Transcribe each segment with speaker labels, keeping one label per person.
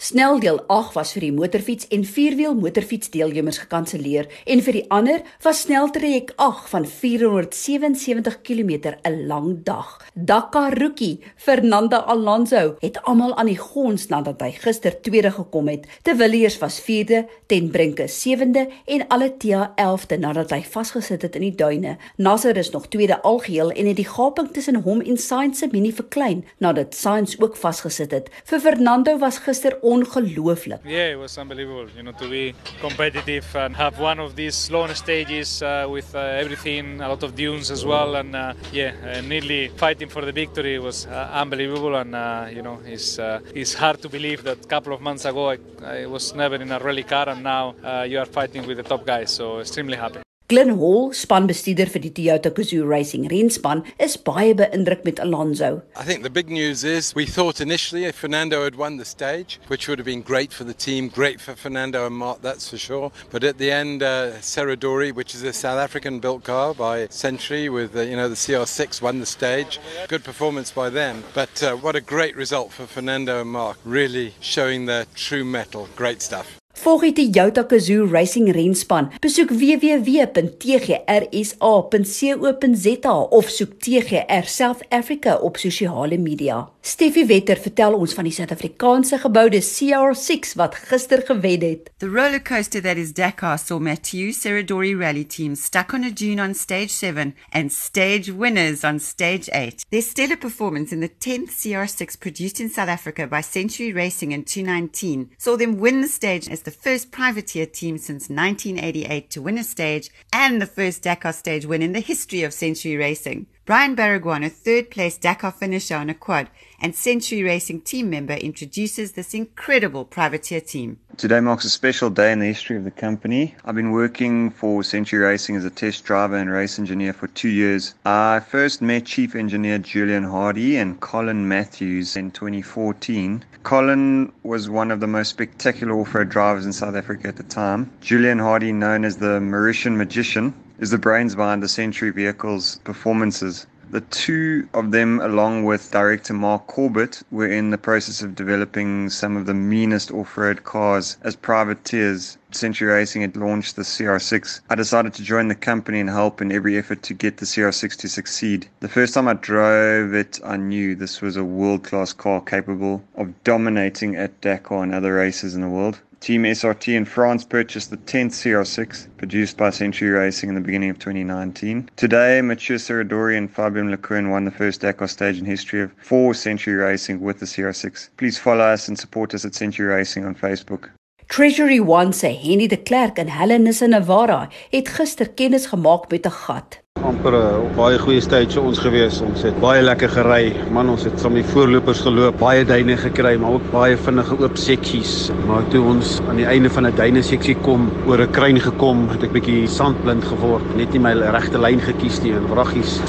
Speaker 1: Sneldeel 8 was vir die motorfiets en vierwiel motorfiets deelnemers gekanselleer en vir die ander was sneltrajek 8 van 477 km 'n lang dag. Dakar rookie Fernando Alonso het almal aan die gons nadat hy gister tweede gekom het. De Villiers was 4de, ten Brinke 7de en Alatia 11de nadat hy vasgesit het in die duine. Nasser is nog tweede algeheel en het die gaping tussen hom en Sainz se minie verklein nadat Sainz ook vasgesit het. Vir Fernando was gister ongelooflik.
Speaker 2: Yeah, it was unbelievable, you know, to be competitive and have one of these long stages uh, with uh, everything, a lot of dunes as well and uh, yeah, uh, nearly fighting for the victory was uh, unbelievable and uh, you know, it's uh, it's hard to believe that a couple of months ago I, I was never in a rally car and now you are fighting with the top guys, so extremely happy.
Speaker 1: Glenn Hall, spanbestuurder vir die Toyota Gazoo Racing renspan, is baie beïndruk met Alonso.
Speaker 3: I think the big news is we thought initially if Fernando had won the stage, which would have been great for the team, great for Fernando and Mark, that's for sure. But at the end, uh, Serradori, which is a South African built car by Century with uh, you know the CR6, won the stage. Good performance by them. But uh, what a great result for Fernando and Mark, really showing their true metal. Great stuff.
Speaker 1: Volg die Toyota Gazoo Racing renspan. Besoek www.tgrsa.co.za of soek TGR South Africa op sosiale media. Steffi Wetter vertel ons van die Suid-Afrikaanse geboude CR6 wat gister gewen het.
Speaker 4: The roller coaster that is Dakar saw Mathieu Serradori rally team stuck on a dune on stage 7 and stage winners on stage 8. Their stellar performance in the 10th CR6 produced in South Africa by Century Racing in 2019 saw them win the stage as the first privateer team since 1988 to win a stage and the first Dakar stage win in the history of Century Racing. Brian Baragwan, a third place Dakar finisher on a quad and Century Racing team member, introduces this incredible privateer team.
Speaker 5: Today marks a special day in the history of the company. I've been working for Century Racing as a test driver and race engineer for two years. I first met Chief Engineer Julian Hardy and Colin Matthews in 2014. Colin was one of the most spectacular off-road drivers in South Africa at the time. Julian Hardy, known as the Mauritian Magician, is the brains behind the Century vehicle's performances. The two of them, along with director Mark Corbett, were in the process of developing some of the meanest off road cars as privateers. Century Racing had launched the CR6. I decided to join the company and help in every effort to get the CR6 to succeed. The first time I drove it, I knew this was a world class car capable of dominating at Dakar and other races in the world. Team SRT in France purchased the 10th CR6 produced by Century Racing in the beginning of 2019. Today, Mathieu Serradori and Fabian Lecourne won the first Dakar stage in history of four Century Racing with the CR6. Please follow us and support us at Century Racing on Facebook.
Speaker 1: Treasury One se Henny de Klerk in Hellenisse Navarra het gister kennis gemaak met 'n gat.
Speaker 6: Amper 'n baie goeie stage vir ons gewees. Ons het baie lekker gery. Man, ons het saam die voorlopers geloop, baie duine gekry, maar ook baie vinnige oop seksies. Maar toe ons aan die einde van 'n duine seksie kom, oor 'n kruin gekom, het ek bietjie sandblind geword. Net nie my regte lyn gekies nie en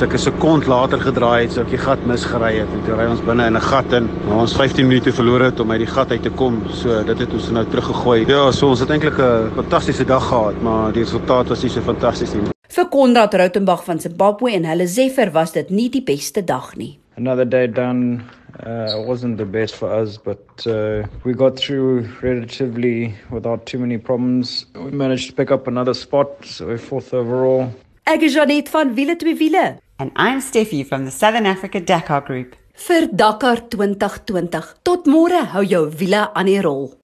Speaker 6: ek 'n sekond later gedraai het, so ek die gat misgery het en toe ry ons binne in 'n gat in. Maar ons 15 minute verloor het om uit die gat uit te kom. So dit het ons nou teruggegooi. Ja, so ons het eintlik 'n fantastiese dag gehad, maar die resultaat was nie so fantasties nie.
Speaker 1: Vir Konrad Rautenbach van Zimbabwe en hulle Zeffer was dit nie die beste dag nie.
Speaker 7: Another day done uh, wasn't the best for us, but uh, we got through relatively without too many problems. We managed to pick up another spot, so we're fourth overall.
Speaker 1: Ek is Janet van Wiele twee Wiele
Speaker 4: And I'm Steffi from the Southern Africa Dakar Group.
Speaker 1: vir Dakar 2020. Tot môre hou jou wiele aan die rol.